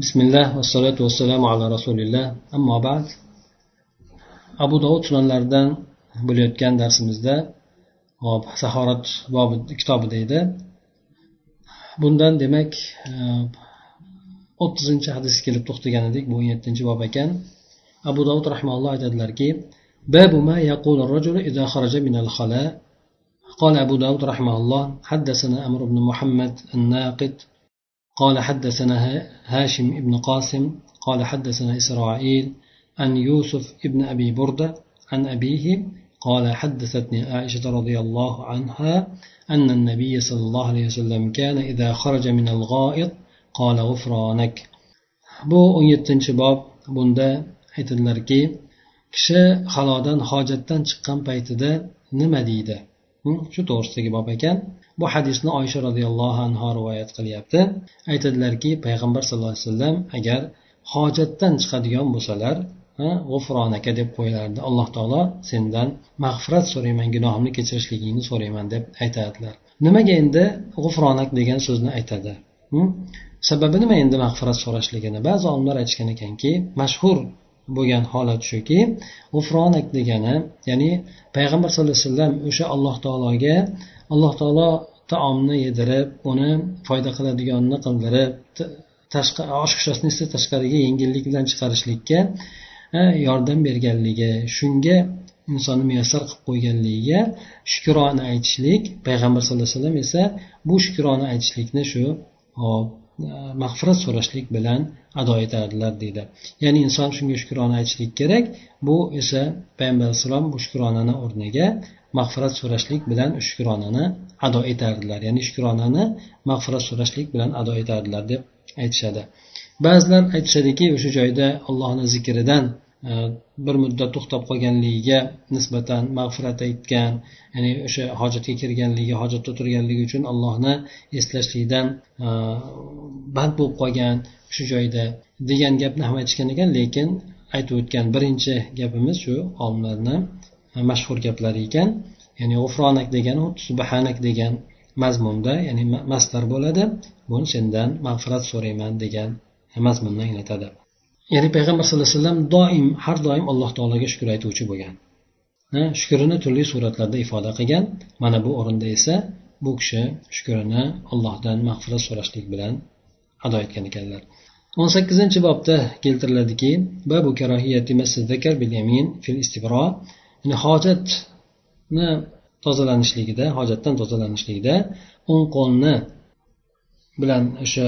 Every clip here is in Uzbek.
بسم الله والصلاة والسلام على رسول الله أما بعد abu dovud sunanlaridan bo'layotgan darsimizda hop sahorat bobi kitobida edi bundan demak o'ttizinchi hadisga kelib to'xtagan edik bu o'n yettinchi bob ekan abu dovud rahmaulloh aytadilarki باب ما يقول الرجل إذا خرج من الخلاء قال أبو داود رحمه الله حدثنا أمر بن محمد الناقد قال حدثنا هاشم بن قاسم قال حدثنا إسرائيل عن يوسف بن أبي بردة عن أبيه قال حدثتني عائشة رضي الله عنها أن النبي صلى الله عليه وسلم كان إذا خرج من الغائط قال غفرانك bu o'n yettinchi bob bunda aytadilarki kishi halodan hojatdan chiqqan paytida nima deydi shu to'g'risidagi bob ekan Bu hadisni oysha roziyallohu anhu rivoyat qilyapti. Aytadilarki payg'ambar sallallohu alayhi vasallam agar hojatdan chiqadigan bo'lsalar g'ufronaka deb qo'yilardi. Alloh taolo sendan mag'firat so'rayman gunohimni kechirishligingni so'rayman deb aytadilar. Nimaga endi g'ufronak degan so'zni aytadi? Hm? Sababi nima endi mag'firat so'rashligini? Ba'zi olimlar aytishgan ekanki mashhur bo'lgan holat shuki g'ufronak degani ya'ni payg'ambar sallallohu alayhi vasallam o'sha alloh taologa alloh taolo taomni yedirib uni foyda qiladiganini qildirib tashqi oshqishasini esa tashqariga yengillik bilan chiqarishlikka e, yordam berganligi shunga insonni muyassar qilib qo'yganligiga shukrona aytishlik payg'ambar sallallohu alayhi vasallam esa bu shukrona aytishlikni shu E, mag'firat so'rashlik bilan ado etadilar deydi. Ya'ni inson shunga shukrona aytishlik kerak. Bu esa payg'ambar alayhissalom bu shukronani o'rniga mag'firat so'rashlik bilan shukronani ado etardilar. Ya'ni shukronani mag'firat so'rashlik bilan ado etardilar deb aytishadi. Ba'zilar aytishadiki o'sha joyda allohni zikridan bir muddat to'xtab qolganligiga nisbatan mag'firat aytgan ya'ni o'sha hojatga kirganligi hojatda turganligi uchun allohni eslashlikdan e, band bo'lib qolgan shu joyda degan gapni ham aytishgan ekan lekin aytib o'tgan birinchi gapimiz shu olimlarni mashhur gaplari ekan. Ya'ni g'ufronak degani subhanak degan mazmunda ya'ni mastar bo'ladi. Buni sendan mag'firat so'rayman degan mazmunni anglatadi. Ya'ni payg'ambar sallallohu alayhi vasallam doim har doim alloh taologa shukur aytuvchi bo'lgan. Shukrini turli suratlarda ifoda qilgan. Mana bu o'rinda esa bu kishi shukrini allohdan mag'firat so'rashlik bilan ado etgan ekanlar. O'n sakkizinchi bobda keltiriladiki babu bil yamin fil istibro ya'ni hojatni tozalanishligida hojatdan tozalanishligida o'ng qo'lni bilan o'sha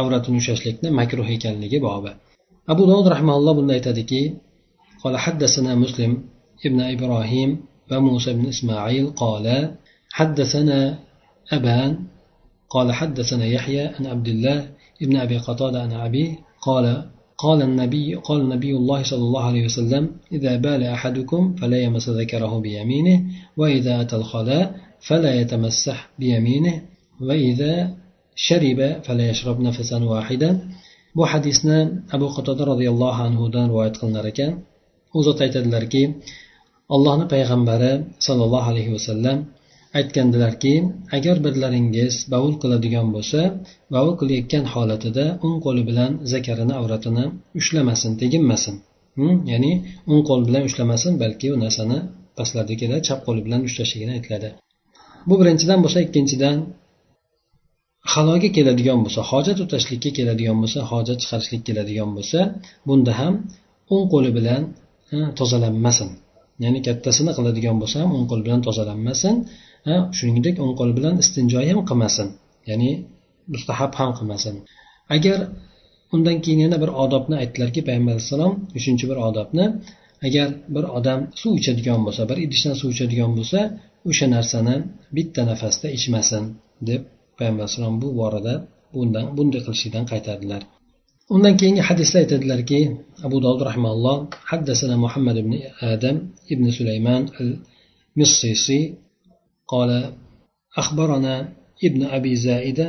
avratini ushlashlikni makruh ekanligi bobi. Abu dovud rahmaulloh bunda aytadiki قال حدثنا مسلم ابن إبراهيم وموسى بن إسماعيل قال حدثنا أبان قال حدثنا يحيى عن عبد الله ابن أبي قتادة عن أبيه قال قال النبي قال نبي الله صلى الله عليه وسلم إذا بال أحدكم فلا يمس ذكره بيمينه وإذا أتى الخلاء فلا يتمسح بيمينه وإذا شرب فلا يشرب نفسا واحدا bu hadisni abu qatoda roziyallohu anhudan rivoyat qilinar ekan. U zot aytadilarki allohni payg'ambari sollallohu alayhi vasallam aytgandilarki agar birlaringiz bavul qiladigan bo'lsa bavul qilayotgan holatida o'ng qo'li bilan zakarini avratini ushlamasin teginmasin. Hm? Ya'ni o'ng qo'l bilan ushlamasin balki u narsani pastlardagida chap qo'li bilan ushlashligini aytiladi. Bu birinchidan bo'lsa ikkinchidan haloga keladigan bo'lsa hojat o'tashlikka keladigan bo'lsa hojat chiqarishlik keladigan bo'lsa bunda ham o'ng qo'li bilan tozalanmasin. Ya'ni kattasini qiladigan bo'lsa ham o'ng qo'l bilan tozalanmasin shuningdek o'ng qo'l bilan istinjo ham qilmasin. Ya'ni mustahab ham qilmasin. Agar undan keyin yana bir odobni aytdilarki payg'ambar alayhissalom uchinchi bir odobni agar bir odam suv ichadigan bo'lsa bir idishdan suv ichadigan bo'lsa o'sha narsani bitta nafasda ichmasin deb payg'ambar alayhissalom bu borada bundan bunday qilishlikdan qaytardilar undan keyingi hadisda aytadilarki abu dovud rahmaulloh haddasana muhammad ibn adam ibn sulaymon al missisi قال أخبرنا ابن أبي زائدة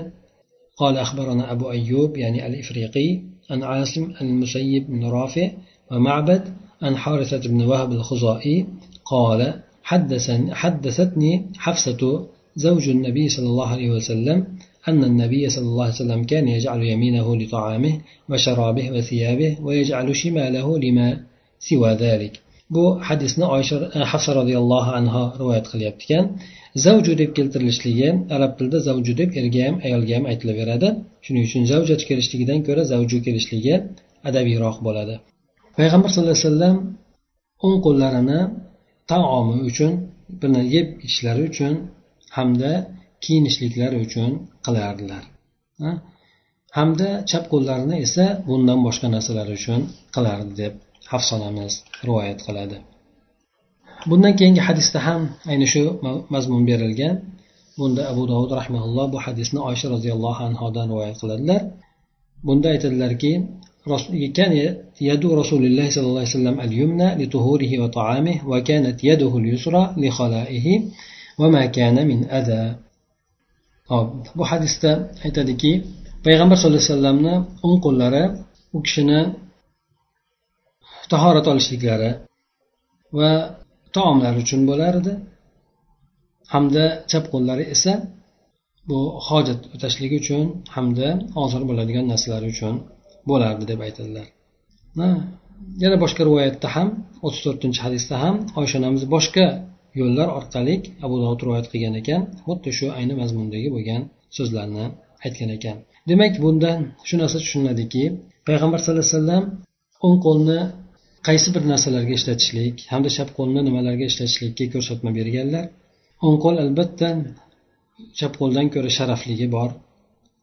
قال أخبرنا أبو أيوب يعني الإفريقي عن عاصم المسيب بن رافع ومعبد عن حارثة بن وهب الخزائي قال حدثني حدثتني حفصة زوج النبي صلى الله عليه وسلم أن النبي صلى الله عليه وسلم كان يجعل يمينه لطعامه وشرابه وثيابه ويجعل شماله لما سوى ذلك bu hadisni oysha hafsa roziyallohu anhu rivoyat qilyapti ekan zavju deb keltirilishligi arab tilida zavju deb erga ham ayolga ham aytilaveradi shuning uchun zavjat kelishligidan ko'ra zavju kelishligi adabiyroq bo'ladi payg'ambar sallallohu alayhi vasallam o'ng qo'llarini taomi uchun buni yeb ichishlari uchun hamda kiyinishliklari uchun qilardilar hamda chap qo'llarini esa bundan boshqa narsalar uchun qilardi deb hafsonamiz rivoyat qiladi bundan keyingi hadisda ham ayni shu mazmun berilgan bunda abu dovud rahmaulloh bu hadisni oysha roziyallohu anhodan rivoyat qiladilar bunda aytadilarki كان يد رسول الله صلى الله عليه وسلم اليمنى لطهوره وطعامه وكانت يده اليسرى لخلائه hop bu hadisda aytadiki payg'ambar sallallohu alayhi vasallamni o'ng qo'llari u kishini tahorat olishliklari va taomlar uchun bo'lar edi hamda chap qo'llari esa bu hojat o'tashlik uchun hamda ozir bo'ladigan narsalar uchun bo'lardi deb aytadilar. Yana boshqa rivoyatda ham o'ttiz to'rtinchi hadisda ham oysha onamiz boshqa yo'llar orqali abu dovud rivoyat qilgan ekan xuddi shu ayni mazmundagi bo'lgan so'zlarni aytgan ekan. Demak bundan shu narsa tushuniladiki payg'ambar sallallohu alayhi vasallam o'ng qo'lni qaysi bir narsalarga ishlatishlik hamda chap qo'lni nimalarga ishlatishlikka ko'rsatma berganlar. O'ng qo'l albatta chap qo'ldan ko'ra sharafligi bor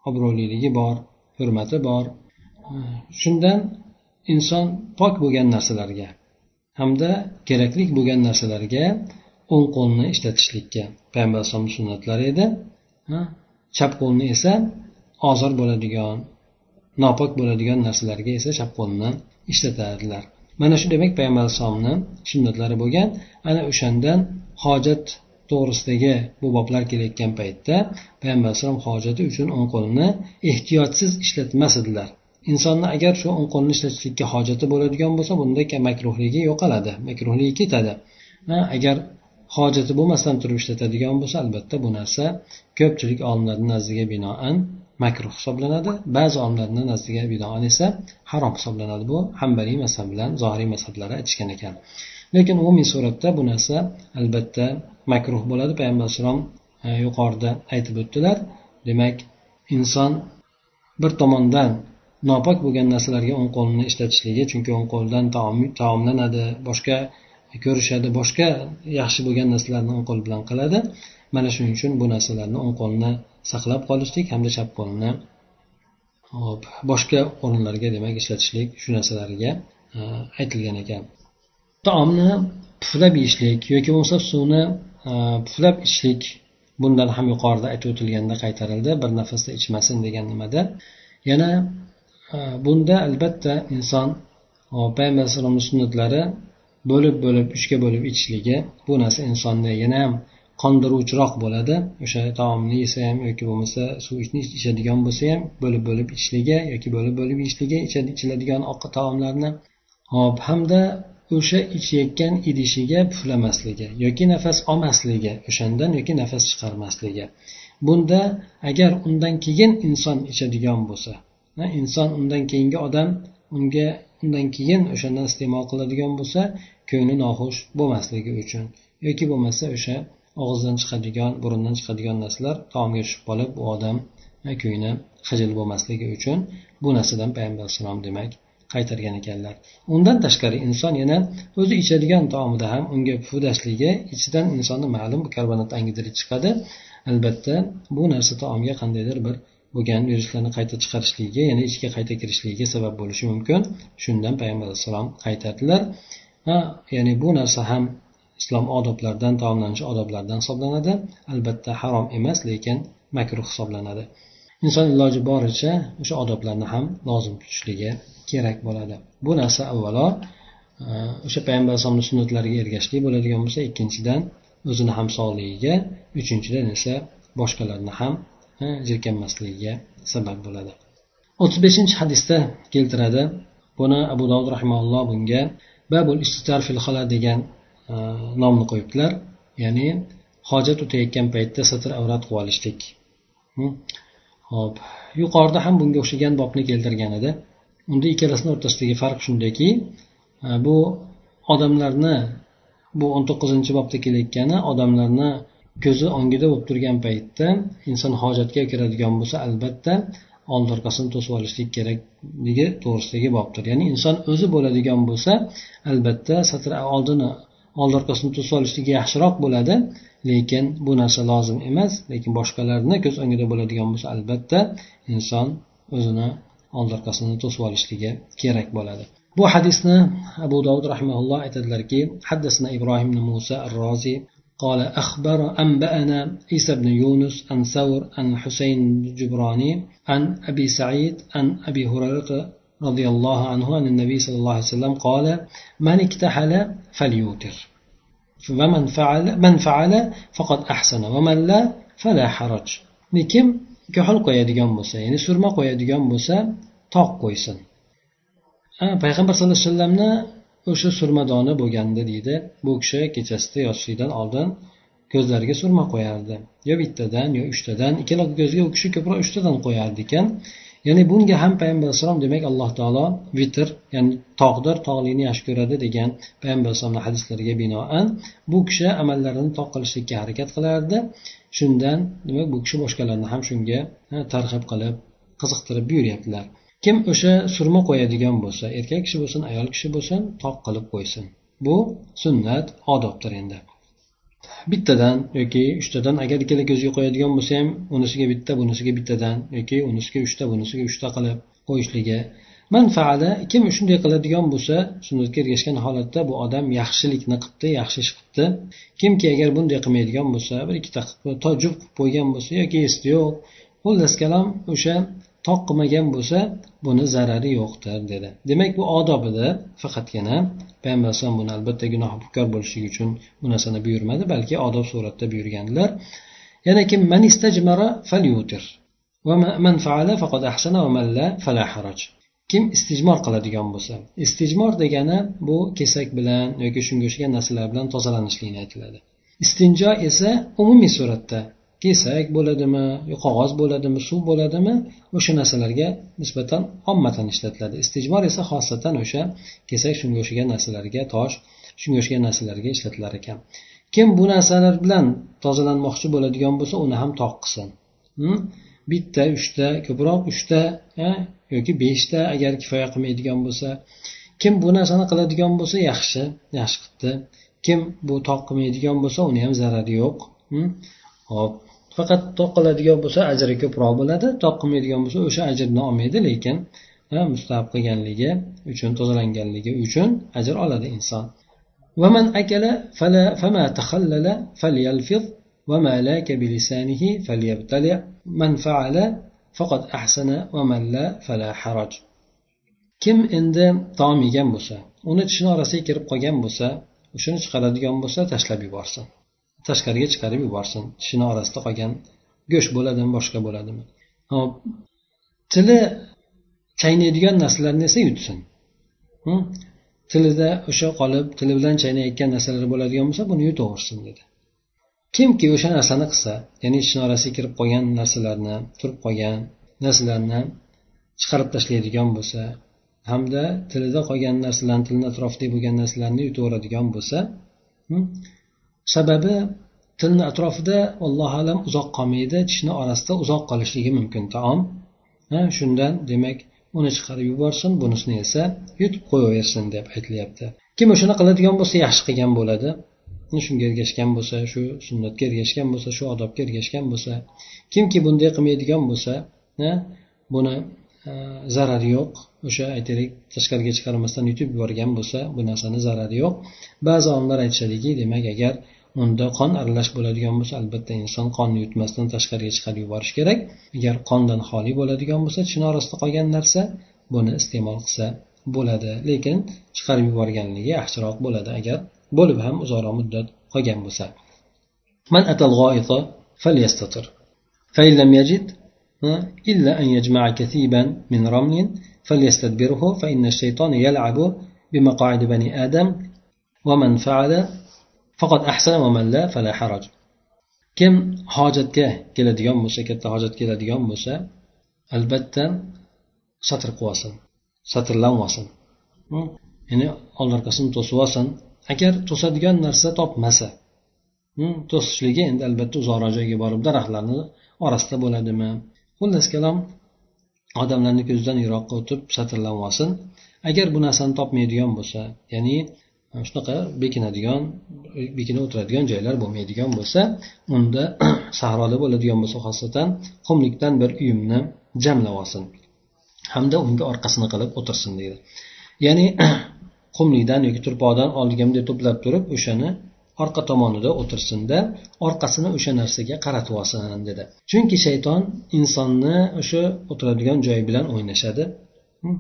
obro'liligi bor hurmati bor. Shundan inson pok bo'lgan narsalarga hamda kerakli bo'lgan narsalarga o'ng qo'lni ishlatishlikka payg'ambar alayhisalomni sunnatlari edi. Chap qo'lni esa ozor bo'ladigan nopok bo'ladigan narsalarga esa chap qo'lni ishlatardilar mana shu demak payg'ambar alayhissalomni sunnatlari bo'lgan. Ana o'shandan hojat to'g'risidagi bu boblar kelayotgan paytda payg'ambar alayhissalom hojati uchun o'ng qo'lni ehtiyotsiz ishlatmas edilar. Insonni agar shu o'ng qo'lni ishlatishlikka hojati bo'ladigan bo'lsa bunda makruhligi yo'qoladi makruhligi ketadi. Agar hojati bo'lmasdan turib ishlatadigan bo'lsa albatta bu narsa ko'pchilik olimlarni nazdiga binoan makruh hisoblanadi. Ba'zi olimlarni nazdiga binoan esa harom hisoblanadi. Bu hambaliy mazhab bilan zohiriy mazhablari aytishgan ekan. Lekin umumiy suratda bu narsa albatta makruh bo'ladi. Payg'ambar alayhissalom e, yuqorida aytib o'tdilar. Demak inson bir tomondan nopok bo'lgan narsalarga o'ng qo'lini ishlatishligi chunki o'ng qo'ldan taomlanadi boshqa ko'rishadi. Boshqa yaxshi bo'lgan narsalarni o'ng qo'l bilan qiladi. Mana shuning uchun bu narsalarni o'ng qo'lni saqlab qolishlik hamda chap qo'lni hop boshqa o'rinlarga demak ishlatishlik shu narsalarga e, aytilgan ekan. Taomni puflab yeyishlik yoki bo'lmasa suvni e, puflab ichishlik bundan ham yuqorida aytib o'tilganda qaytarildi. Bir nafasda ichmasin degan nimada. Yana e, bunda albatta inson payg'ambar alayhisalomni sunnatlari bo'lib bo'lib uchga bo'lib ichishligi bu narsa insonni yana ham qondiruvchiroq bo'ladi. O'sha taomni yesa ham yoki bo'lmasa suvni ichadigan bo'lsa ham bo'lib bo'lib ichishligi yoki bo'lib bo'lib yeyishligi ichiladigan taomlarni hop hamda o'sha ichayotgan idishiga puflamasligi yoki nafas olmasligi o'shandan yoki nafas chiqarmasligi. Bunda agar undan keyin inson ichadigan bo'lsa inson undan keyingi odam unga undan keyin o'shandan iste'mol qiladigan bo'lsa ko'ngli noxush bo'lmasligi uchun yoki bo'lmasa o'sha og'izdan chiqadigan burundan chiqadigan narsalar taomga tushib qolib u odam ko'ngli xijil bo'lmasligi uchun bu narsadan payg'ambar alayhissalom demak qaytargan ekanlar. Undan tashqari inson yana o'zi ichadigan taomida ham unga puflashligi ichidan insonni ma'lum karbonat angidrid chiqadi. Albatta bu narsa taomga qandaydir bir bo'lgan viruslarni qayta chiqarishligiga yana ichga qayta kirishligiga sabab bo'lishi mumkin. Shundan payg'ambar alayhissalom qaytardilar. Ha ya'ni bu narsa ham islom odoblaridan taomlanish odoblaridan hisoblanadi. Albatta harom emas lekin makruh hisoblanadi. Inson iloji boricha o'sha odoblarni ham lozim tutishligi kerak bo'ladi. Bu narsa avvalo e, o'sha payg'ambar alayhisalomni sunnatlariga ergashishlik bo'ladigan bo'lsa ikkinchidan o'zini ham sog'ligiga uchinchidan esa boshqalarni ham e, jirkanmasligiga sabab bo'ladi. O'ttiz beshinchi hadisda keltiradi. Buni abu dovud rahimalloh bunga babul istitar fil degan e, nomni qo'yibdilar. Ya'ni hojat o'tayotgan paytda satr avrat qilib olishlik. Hm? Hop. Yuqorida ham bunga o'xshagan bobni keltirgan edi. Unda ikkalasini o'rtasidagi farq shundaki e, bu odamlarni bu o'n to'qqizinchi bobda kelayotgani odamlarni ko'zi ongida bo'lib turgan paytda inson hojatga kiradigan bo'lsa albatta old orqasini to'sib olishlik kerakligi to'g'risidagi bobdir. Ya'ni inson o'zi bo'ladigan bo'lsa albatta satr oldini old orqasini to'sib olishligi yaxshiroq bo'ladi lekin bu narsa lozim emas lekin boshqalarni ko'z o'ngida bo'ladigan bo'lsa albatta inson o'zini old orqasini to'sib olishligi kerak bo'ladi. Bu hadisni abu dovud rahimaulloh aytadilarki haddasna ibrohim musa rozi قال أخبر أنبأنا عيسى بن يونس عن ثور عن حسين الجبراني عن أبي سعيد عن أبي هريرة رضي الله عنه عن النبي صلى الله عليه وسلم قال من اكتحل فليوتر ومن فعل من فعل فقد أحسن ومن لا فلا حرج lekin ko'hil qo'yadigan bo'lsa ya'ni surma qo'yadigan bo'lsa toq qo'ysin payg'ambar sallallohu alayhi vasallamni o'sha surmadoni bo'lganda deydi. Bu kishi kechasida yotishlikdan oldin ko'zlariga surma qo'yardi. Yo bittadan yo uchtadan. Ikkala ko'zga u kishi ko'proq uchtadan qo'yardi ekan. Ya'ni bunga ham payg'ambar alayhissalom demak alloh taolo vitr ya'ni tog'dir tog'likni yaxshi ko'radi degan payg'ambar alayhisalomni hadislariga binoan bu kishi amallarini toq qilishlikka harakat qilardi. Shundan demak bu kishi boshqalarni ham shunga targ'ib qilib qiziqtirib buyuryaptilar. Kim o'sha surma qo'yadigan bo'lsa erkak kishi bo'lsin ayol kishi bo'lsin toq qilib qo'ysin. Bu sunnat odobdir endi. Bittadan yoki uchtadan agar ikkala ko'zga qo'yadigan bo'lsa ham unisiga bitta bunisiga bittadan yoki unisiga uchta bunisiga uchta qilib qo'yishligi manfaada kim shunday qiladigan bo'lsa sunnatga ergashgan holatda bu odam yaxshilikni qilibdi yaxshi ish qilibdi kimki agar bunday qilmaydigan bo'lsa bir ikkita juft qilib qo'ygan bo'lsa yoki esi yo'q xullas kalom o'sha toq qilmagan bo'lsa buni zarari yo'qdir dedi. Demak bu odob edi faqatgina payg'ambar alayhisalom buni albatta gunohkor bo'lishligi uchun bu narsani buyurmadi balki odob suratda buyurgandilar yana kim? Man istajmara falyutir. Man faala faqad ahsana va man la fala haraj. Kim istijmor qiladigan bo'lsa istijmor degani bu kesak bilan yoki shunga o'xshagan narsalar bilan tozalanishlikni aytiladi. Istinjo esa umumiy suratda kesak bo'ladimi qog'oz bo'ladimi suv bo'ladimi o'sha narsalarga nisbatan ommatan ishlatiladi. Istijmor esa xosatan o'sha kesak shunga o'xshagan narsalarga tosh shunga o'xshagan narsalarga ishlatilar ekan. Kim bu narsalar bilan tozalanmoqchi bo'ladigan bo'lsa uni ham toq qilsin. Hmm? Bitta uchta ko'proq uchta yoki beshta agar kifoya qilmaydigan bo'lsa. Kim bu narsani qiladigan bo'lsa yaxshi yaxshi qilibdi. Kim bu toq qilmaydigan bo'lsa uni ham zarari yo'q. Hmm? Hop faqat toq qiladigan bo'lsa ajri ko'proq bo'ladi toq qilmaydigan bo'lsa o'sha ajrni olmaydi lekin mustahab qilganligi uchun tozalanganligi uchun ajr oladi inson ومن أكل فلا فما تخلل فليلفظ وما لاك بلسانه فليبتلع من فعل فقد أحسن ومن لا فلا حرج kim endi taom yegan bo'lsa uni tishini orasiga kirib qolgan bo'lsa o'shani chiqaradigan bo'lsa tashlab yuborsin Tashqariga chiqarib yuborsin. Tishini orasida qolgan go'sht bo'ladimi boshqa bo'ladimi? Hop tili chaynaydigan narsalarni esa yutsin. Hm? Tilida o'sha qolib tili bilan chaynayotgan narsalar bo'ladigan bo'lsa buni yutaversin dedi. Kimki o'sha narsani qilsa ya'ni tishni orasiga kirib qolgan narsalarni turib qolgan narsalarni chiqarib tashlaydigan bo'lsa hamda tilida qolgan narsalarni tilni atrofida bo'lgan narsalarni yutaveradigan bo'lsa hm? Sababi tilni atrofida allohu alam uzoq qolmaydi tishni orasida uzoq qolishligi mumkin taom. Shundan demak uni chiqarib yuborsin bunisini esa yutib qo'yaversin deb aytilyapti. Kim o'shani qiladigan bo'lsa yaxshi qilgan bo'ladi. Shunga ergashgan bo'lsa shu sunnatga ergashgan bo'lsa shu odobga ergashgan bo'lsa. Kimki bunday qilmaydigan bo'lsa buni e, zarari yo'q. O'sha aytaylik tashqariga chiqarmasdan yutib yuborgan bo'lsa bu narsani zarari yo'q. Ba'zi olimlar aytishadiki demak agar unda qon aralash bo'ladigan bo'lsa albatta inson qonni yutmasdan tashqariga chiqarib yuborish kerak agar qondan xoli bo'ladigan bo'lsa tishni orasida qolgan narsa buni iste'mol qilsa bo'ladi lekin chiqarib yuborganligi yaxshiroq bo'ladi agar bo'lib ham uzoqroq muddat qolgan bo'lsa من أتى الغائط فليستتر فإن لم يجد إلا أن يجمع كثيبا من رمل فليستدبره فإن الشيطان يلعب بمقاعد بني آدم ومن فعل faqat ahsana va la fala haraj. Kim hojatga keladigan bo'lsa katta hojat keladigan bo'lsa albatta satr qilib olsin satrlanib olsin hm? ya'ni old orqasini to'sib olsin. Agar to'sadigan narsa topmasa hm? to'sishligi endi albatta uzoqroq joyga borib daraxtlarni orasida bo'ladimi? Xullas kalom odamlarni ko'zidan yiroqqa o'tib satrlanib olsin agar bu narsani topmaydigan bo'lsa ya'ni shunaqa bekinadigan bekinib o'tiradigan joylar bo'lmaydigan bo'lsa unda sahroda bo'ladigan bo'lsa xosatan qumlikdan bir uyumni jamlab olsin. Hamda unga orqasini qilib o'tirsin deydi. Ya'ni qumlikdan yoki turpoqdan oldiga bunday to'plab turib o'shani orqa tomonida o'tirsinda orqasini o'sha narsaga qaratib olsin dedi. Chunki shayton insonni o'sha o'tiradigan joyi bilan o'ynashadi. Hm?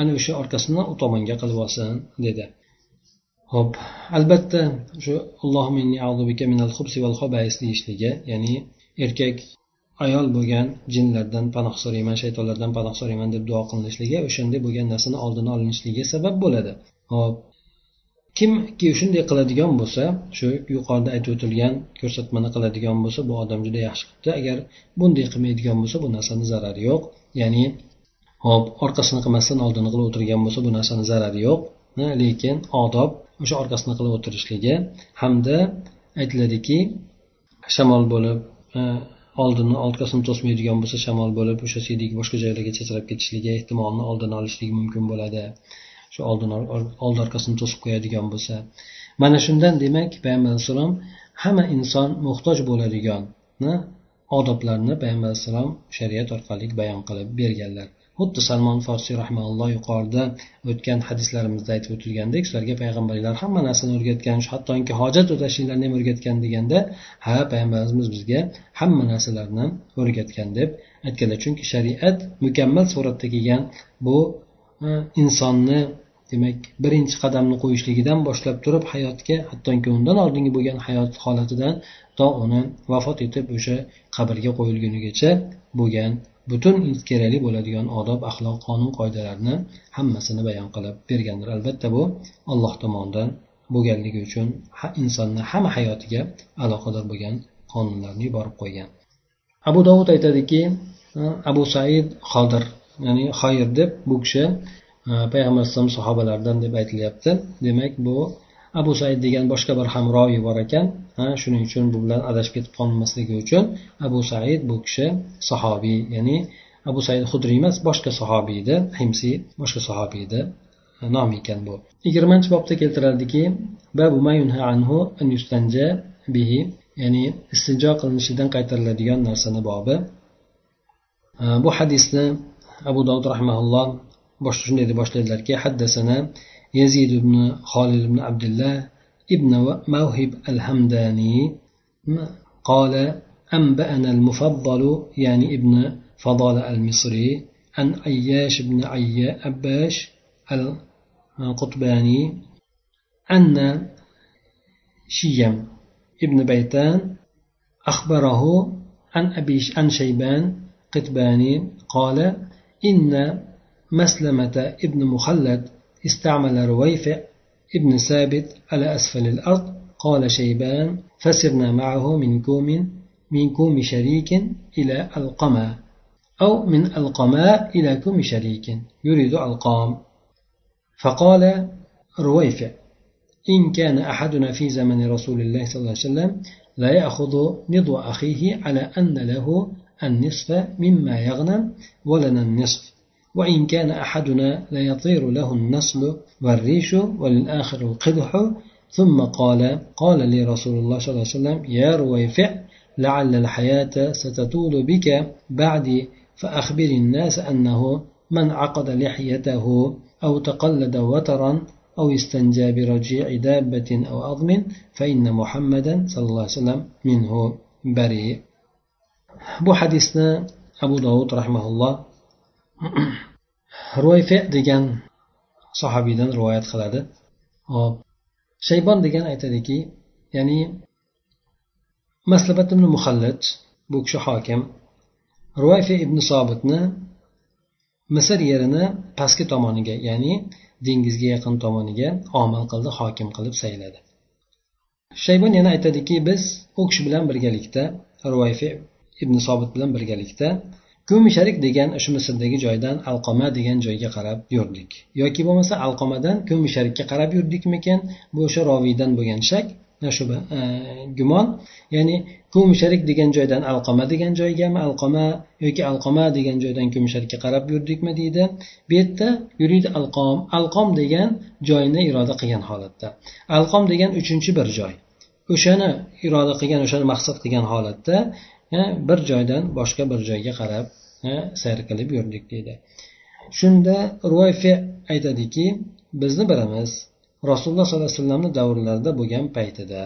Ana o'sha orqasini u tomonga qilib olsin dedi. Ho'p albatta shu deyishligi ya'ni erkak ayol bo'lgan jinlardan panoh so'rayman shaytonlardan panoh so'rayman deb duo qilinishligi o'shanday bo'lgan narsani oldini olinishligi sabab bo'ladi. Hop kimki shunday qiladigan bo'lsa shu yuqorida aytib o'tilgan ko'rsatmani qiladigan bo'lsa bu odam juda yaxshi qilibdi agar bunday qilmaydigan bo'lsa bu narsani zarari yo'q. Ya'ni hop orqasini qilmasdan oldini qilib o'tirgan bo'lsa bu narsani zarari yo'q. Lekin odob o'sha orqasini qilib o'tirishligi hamda aytiladiki shamol bo'lib e, oldini orqasini to'smaydigan bo'lsa shamol bo'lib o'sha siydik boshqa joylarga chachrab ketishligi ehtimolni oldini olishligi mumkin bo'ladi. Shu oldin old orqasini to'sib qo'yadigan bo'lsa. Mana shundan demak payg'ambar alayhissalom hamma inson muhtoj bo'ladigan odoblarni payg'ambar alayhissalom shariat orqali bayon qilib berganlar. Xuddi salmon forsiy rahmaulloh yuqorida o'tgan hadislarimizda aytib o'tilgandek sizlarga payg'ambarlar hamma narsani o'rgatgan hattoki hojat o'tashliklarni ham o'rgatgan deganda ha payg'ambarimiz bizga hamma narsalarni o'rgatgan deb aytganlar. Chunki shariat mukammal suratda kelgan bu e, insonni demak birinchi qadamni qo'yishligidan boshlab turib hayotga hattoki undan oldingi bo'lgan hayot holatidan to uni vafot etib o'sha qabrga qo'yilgunigacha bo'lgan butun kerakli bo'ladigan odob axloq qonun qoidalarni hammasini bayon qilib bergandir. Albatta bu alloh tomonidan bo'lganligi uchun insonni hamma hayotiga aloqador bo'lgan qonunlarni yuborib qo'ygan. Abu dovud aytadiki abu said xodir ya'ni xoyir deb bu kishi payg'ambar alayhisalom sahobalaridan deb aytilyapti. Demak bu abu said degan boshqa bir ham roviy bor ekan. Shuning uchun bu bilan adashib ketib qolmasligi uchun abu said bu kishi sahobiy ya'ni abu said hudriy emas boshqa sahobiy edi himsiy boshqa sahobiy edi nomi ekan bu. Yigirmanchi bobda keltiradiki bihi ya'ni istinjo qilinishidan qaytariladigan narsani bobi. Bu hadisni abu dovud rahmaulloh bosh shunday deb boshlaydilarki haddasana يزيد بن خالد بن عبد الله ابن موهب الهمداني قال أنبأنا المفضل يعني ابن فضال المصري عن عياش بن عيا أباش القطباني أن شيم ابن بيتان أخبره عن أبيش عن شيبان قطباني قال إن مسلمة ابن مخلد استعمل رويفع ابن ثابت على أسفل الأرض قال شيبان فسرنا معه من كوم من كوم شريك إلى القمى أو من القماء إلى كوم شريك يريد ألقام. فقال رويفع إن كان أحدنا في زمن رسول الله صلى الله عليه وسلم لا يأخذ نضو أخيه على أن له النصف مما يغنم ولنا النصف. وإن كان أحدنا ليطير له النصل والريش وللآخر القدح ثم قال قال لي رسول الله صلى الله عليه وسلم يا رويفع لعل الحياة ستطول بك بعدي فأخبر الناس أنه من عقد لحيته أو تقلد وترا أو استنجى برجيع دابة أو عظم فإن محمدا صلى الله عليه وسلم منه بريء. bu hadisni abu dovud rahmaulloh ro'yfi degan sahobiydan rivoyat qiladi. Hop. Shaybon degan aytadiki ya'ni maslabat ibn muhallaj bu kishi hokim ruayfi ibn sobitni misr yerini pastki tomoniga ya'ni dengizga yaqin tomoniga omil qildi hokim qilib sayladi. Shaybon yana aytadiki biz u kishi bilan birgalikda ruayfi ibn sobit bilan birgalikda ko'misharik degan shu misrdagi joydan alqoma degan joyga qarab yurdik. Yoki bo'lmasa alqomadan ko'misharikka qarab yurdikmikin bu o'sha roviydan bo'lgan shak shuba e, gumon. Ya'ni ko'misharik degan joydan alqoma degan joygami alqoma yoki alqoma degan joydan ko'misharikka qarab yurdikmi deydi. Bu yerda yuriydi alqom. Alqom degan joyni iroda qilgan holatda. Alqom degan uchinchi bir joy. O'shani iroda qilgan o'shani maqsad qilgan holatda bir joydan boshqa bir joyga qarab sayr qilib yurdik deydi. Shunda ruayfi aytadiki bizni bilamiz rasululloh sollallohu alayhi vasallamni davrlarida bo'lgan paytida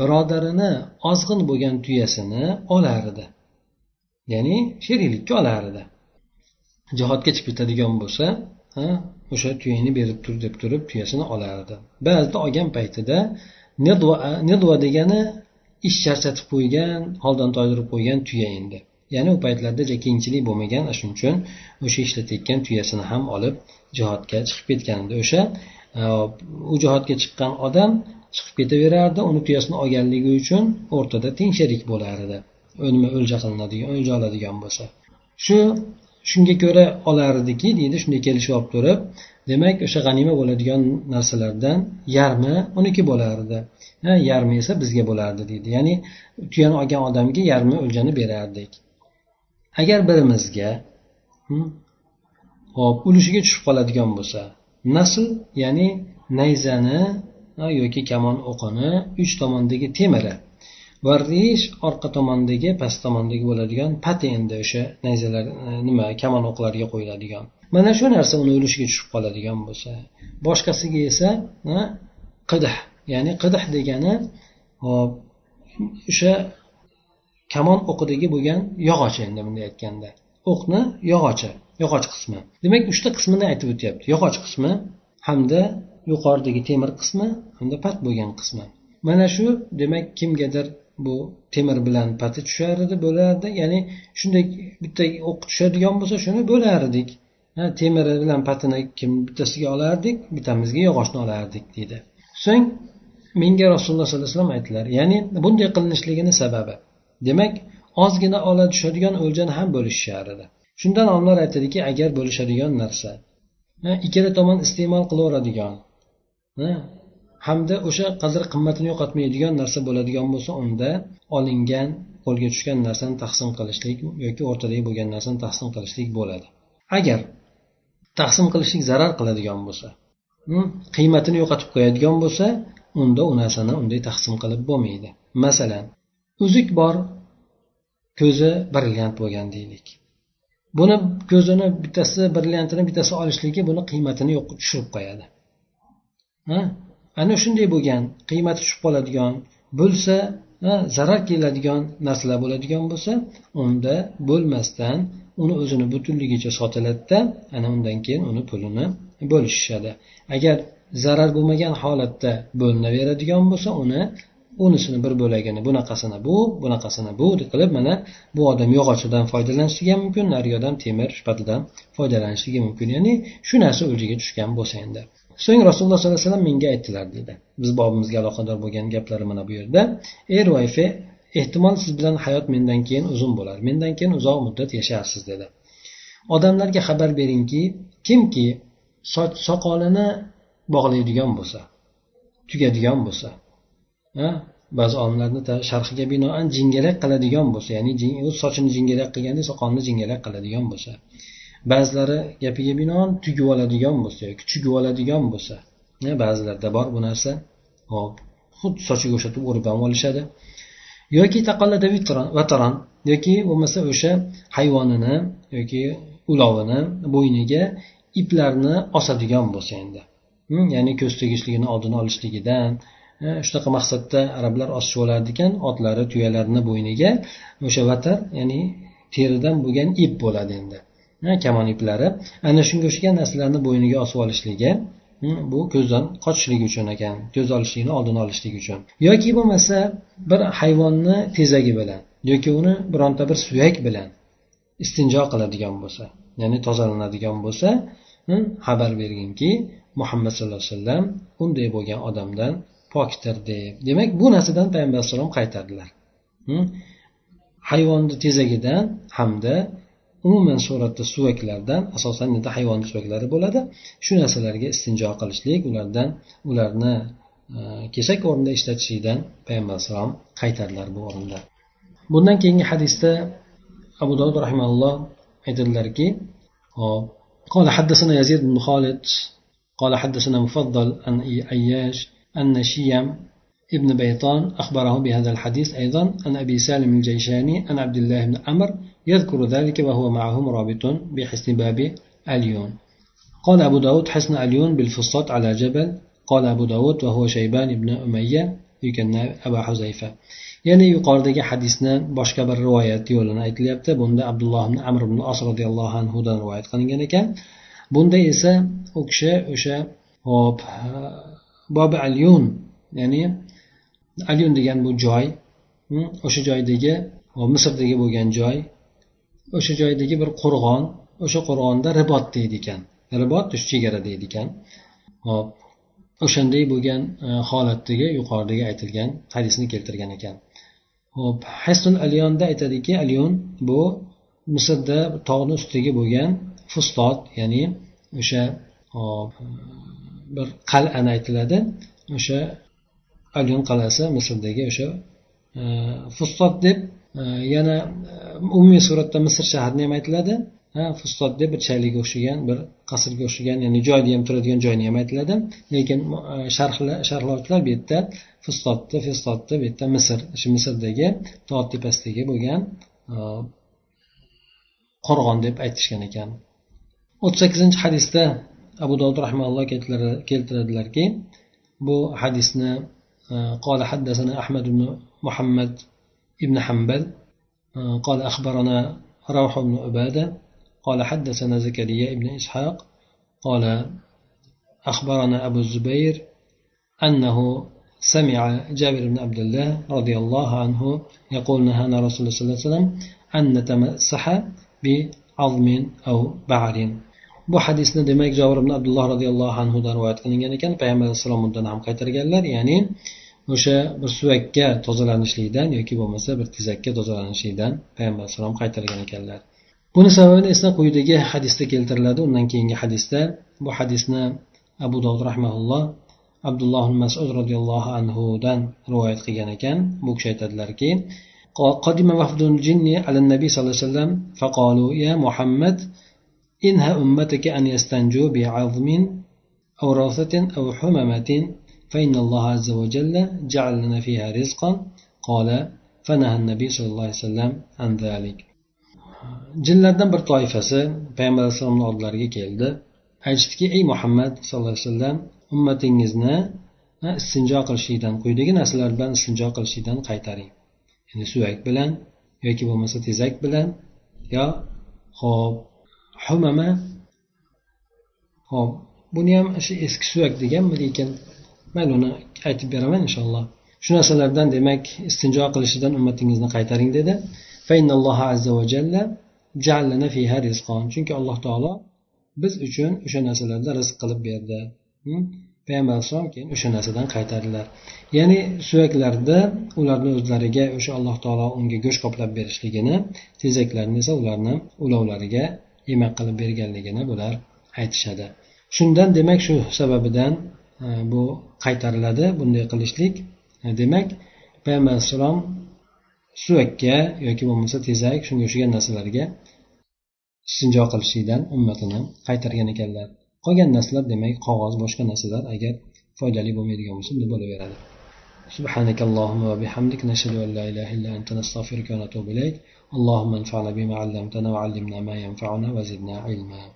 birodarini ozg'in bo'lgan tuyasini olar edi ya'ni sheriklikka olar edi jihodga chiqib ketadigan bo'lsa o'sha tuyangni berib tur deb turib tuyasini olardi. Ba'zida olgan paytida nedva degani ish charchatib qo'ygan holdan toydirib qo'ygan tuya endi. Ya'ni u paytlarda kengchilik bo'lmagan shuning uchun o'sha ishlatayotgan tuyasini ham olib jihodga chiqib ketgan edi o'sha e, u jihodga chiqqan odam chiqib ketaverardi uni tuyasini olganligi uchun o'rtada teng sherik bo'lar edi nima o'lja qilinadigan o'lja oladigan bo'lsa. Shu shunga ko'ra olardiki deydi shunday kelishib olib turib demak o'sha g'anima bo'ladigan narsalardan yarmi uniki bo'lardi. Yarmi esa bizga bo'lardi deydi. Ya'ni tuyani olgan odamga yarmi o'ljani berardik. Agar birimizga hmm, hop ulushiga tushib qoladigan bo'lsa nasl ya'ni nayzani yoki kamon o'qini uch tomondagi temiri va rish orqa tomondagi past tomondagi bo'ladigan pati endi o'sha nayzalar e, nima kamon o'qlariga qo'yiladigan. Mana shu narsa uni ulushiga tushib qoladigan bo'lsa boshqasiga esa e, qidih ya'ni qidih degani hop o'sha kamon o'qidagi bo'lgan yog'och endi bunday aytganda. O'qni yog'ochi yog'och qismi. Demak uchta qismini aytib o'tyapti. Yog'och qismi hamda yuqoridagi temir qismi hamda pat bo'lgan qismi. Mana shu demak kimgadir bu temir bilan pati tushar edi bo'lardi. Ya'ni shunday bitta o'q tushadigan bo'lsa shuni bo'lardik. Temiri bilan patini kim bittasiga olardik bittamizga yog'ochni olardik deydi. So'ng menga rasululloh sollallohu alayhi vasallam aytdilar ya'ni bunday qilinishligini sababi. Demak ozgina ola tushadigan o'ljani ham bo'lishishar edi. Shundan olimlar aytadiki agar bo'lishadigan narsa ikkala tomon iste'mol qilaveradigan hamda o'sha qadr qimmatini yo'qotmaydigan narsa bo'ladigan bo'lsa unda olingan qo'lga tushgan narsani taqsim qilishlik yoki o'rtadagi bo'lgan narsani taqsim qilishlik bo'ladi. Agar taqsim qilishlik zarar qiladigan bo'lsa hmm, qiymatini yo'qotib qo'yadigan bo'lsa unda u narsani unday taqsim qilib bo'lmaydi. Masalan uzuk bor ko'zi brilliant bo'lgan deylik. Buni ko'zini bittasi brilliantini bittasi olishligi buni qiymatini yo'q tushirib qo'yadi. Ana shunday bo'lgan qiymati tushib qoladigan bo'lsa zarar keladigan narsalar bo'ladigan bo'lsa unda bo'lmasdan uni o'zini butunligicha sotiladida ana undan keyin uni pulini bo'lishishadi. Agar zarar bo'lmagan holatda bo'linaveradigan bo'lsa uni unisini bir bo'lagini bunaqasini bu bunaqasini bu qilib mana bu odam yog'ochidan foydalanishligi ham mumkin narigi odam temir shpatidan foydalanishligi mumkin. Ya'ni shu narsa o'ljaga tushgan bo'lsa endi. So'ng rasululloh sollallohu alayhi vasallam menga aytdilar dedi. Biz bobimizga aloqador bo'lgan gaplari mana bu yerda. Ey ruayfe ehtimol siz bilan hayot mendan keyin uzun bo'lar mendan keyin uzoq muddat yasharsiz dedi. Odamlarga xabar beringki kimki soch soqolini bog'laydigan bo'lsa tugadigan bo'lsa ba'zi olimlarni sharhiga binoan jingalak qiladigan bo'lsa ya'ni o'z sochini jingalak qilganda soqolini jingalak qiladigan bo'lsa ba'zilari gapiga binoan tugib oladigan bo'lsa yoki chugib oladigan bo'lsa ba'zilarda bor bu narsa. Hop xuddi sochiga o'xshatib o'rib ham olishadi. Yoki vataron yoki bo'lmasa o'sha hayvonini yoki ulovini bo'yniga iplarni osadigan bo'lsa endi. Hmm, ya'ni ko'z tegishligini oldini olishligidan e, shunaqa maqsadda arablar osishib olardi ekan otlari tuyalarini bo'yniga o'sha vatar ya'ni teridan bo'lgan ip bo'ladi endi. Kamon iplari ana shunga o'xshagan narsalarni bo'yniga osib olishligi bu ko'zdan qochishligi uchun ekan ko'z olishlikni oldini olishlik uchun. Yoki bo'lmasa bir hayvonni tezagi bilan yoki uni bironta bir suyak bilan istinjo qiladigan bo'lsa ya'ni tozalanadigan bo'lsa xabar berginki muhammad sallallohu alayhi vasallam unday bo'lgan odamdan pokdir deb. Demak bu narsadan payg'ambar alayhissalom qaytardilar. Hayvonni tezagidan hamda umuman suratda suvaklardan asosan endi hayvonni suvaklari bo'ladi shu narsalarga istinjo qilishlik ulardan ularni e, kesak o'rnida ishlatishlikdan payg'ambar alayhissalom qaytardilar bu o'rinda bundan keyingi hadisda abu dovud rahimalloh aytadilarki hop قال حدثنا يزيد بن خالد قال حدثنا مفضل عن أياش أن شيم ابن بيطان أخبره بهذا الحديث أيضا عن أبي سالم الجيشاني عن عبد الله بن عمر يذكر ذلك وهو معهم رابط بحسن باب اليون قال أبو داود حسن اليون بالفسطاط على جبل قال أبو داود وهو شيبان بن أمية يكنى أبا حذيفة ya'ni yuqoridagi hadisni boshqa bir rivoyat yo'lini aytilyapti bunda abdulloh ibn amr ibn os roziyallohu anhudan rivoyat qilingan ekan bunda esa u kishi o'sha hop bobi alyun ya'ni alyun degan bu joy o'sha joydagi misrdagi bo'lgan joy o'sha joydagi bir qo'rg'on o'sha qo'rg'onda ribot deydi ekan ribot chegara deydi ekan hop. O'shanday bo'lgan e, holatdagi yuqoridagi aytilgan hadisni keltirgan ekan. Hop. Hasun alyonda aytadiki alyon bu misrda tog'ni ustidagi bo'lgan fustot ya'ni o'sha e, bir qal'ani aytiladi. O'sha alyon qal'asi misrdagi o'sha e, fustot deb yana umumiy suratda misr shahrini ham aytiladi fustot deb bir chayliga o'xshagan bir qasrga o'xshagan ya'ni joyda ham turadigan joyni ham aytiladi lekin e, sharhlovchilar bu yerda fustotni fustotni bu yerda misr shu misrdagi tog' tepasidagi bo'lgan e, qo'rg'on deb aytishgan ekan o'ttiz sakkizinchi hadisda abu dovud rahmaulloh keltiradilarki bu hadisni قال حدثنا أحمد بن محمد بن حنبل قال أخبرنا روح بن عبادة قال حدثنا زكريا بن إسحاق قال أخبرنا أبو الزبير أنه سمع جابر بن عبد الله رضي الله عنه يقول نهانا رسول الله صلى الله عليه وسلم أن نتمسح بعظم أو بعر. Bu hadisni demak jabir ibn abdulloh roziyallohu anhudan rivoyat qilingan ekan payg'ambar alayhissalom undan ham qaytarganlar ya'ni o'sha bir suvakka tozalanishlikdan yoki bo'lmasa bir tezakka tozalanishlikdan payg'ambar alayhissalom qaytargan ekanlar buni sababini esa quyidagi hadisda keltiriladi undan keyingi hadisda bu hadisni abu dovud rahmaulloh abdulloh masud roziyallohu anhudan rivoyat qilgan ekan bu kishi aytadilarki قدم وفد الجن على النبي صلى الله عليه وسلم فقالوا يا محمد إنها أمتك أن يستنجوا بعظم أو روثة أو حممة فإن الله عز وجل جعل لنا فيها رزقا قال فنهى النبي صلى الله عليه وسلم عن ذلك jinlardan bir toifasi payg'ambar alayhissalomni oldilariga keldi aytishdiki ey muhammad sallallohu alayhi vasallam ummatingizni istinjo qilishlikdan quyidagi narsalar bilan istinjo qilishlikdan qaytaring ya'ni suvak bilan yoki bo'lmasa tezak bilan yo ho'p humama ho'p buni ham o'sha eski suvak deganmi lekin mayli uni aytib beraman inshaalloh. Shu narsalardan demak istinjo qilishidan ummatingizni qaytaring dedi. Chunki alloh taolo biz uchun o'sha narsalarda rizq qilib berdi. Payg'ambar alayhissalom keyin o'sha narsadan qaytardilar. Ya'ni suyaklarda ularni o'zlariga o'sha alloh taolo unga go'sht qoplab berishligini tezaklarni esa ularni ulovlariga yemak qilib berganligini bular aytishadi. Shundan demak shu sababidan bu qaytariladi bunday qilishlik e, demak payg'ambar alayhissalom suvakka yoki bo'lmasa tezak shunga o'xshagan narsalarga istinjo qilishlikdan ummatini qaytargan ekanlar qolgan narsalar demak qog'oz boshqa narsalar agar foydali bo'lmaydigan bo'lsa unda bo'laveradi سبحانك اللهم وبحمدك نشهد أن لا إله إلا أنت نستغفرك ونتوب إليك اللهم انفعنا بما علمتنا وعلمنا ما ينفعنا وزدنا علما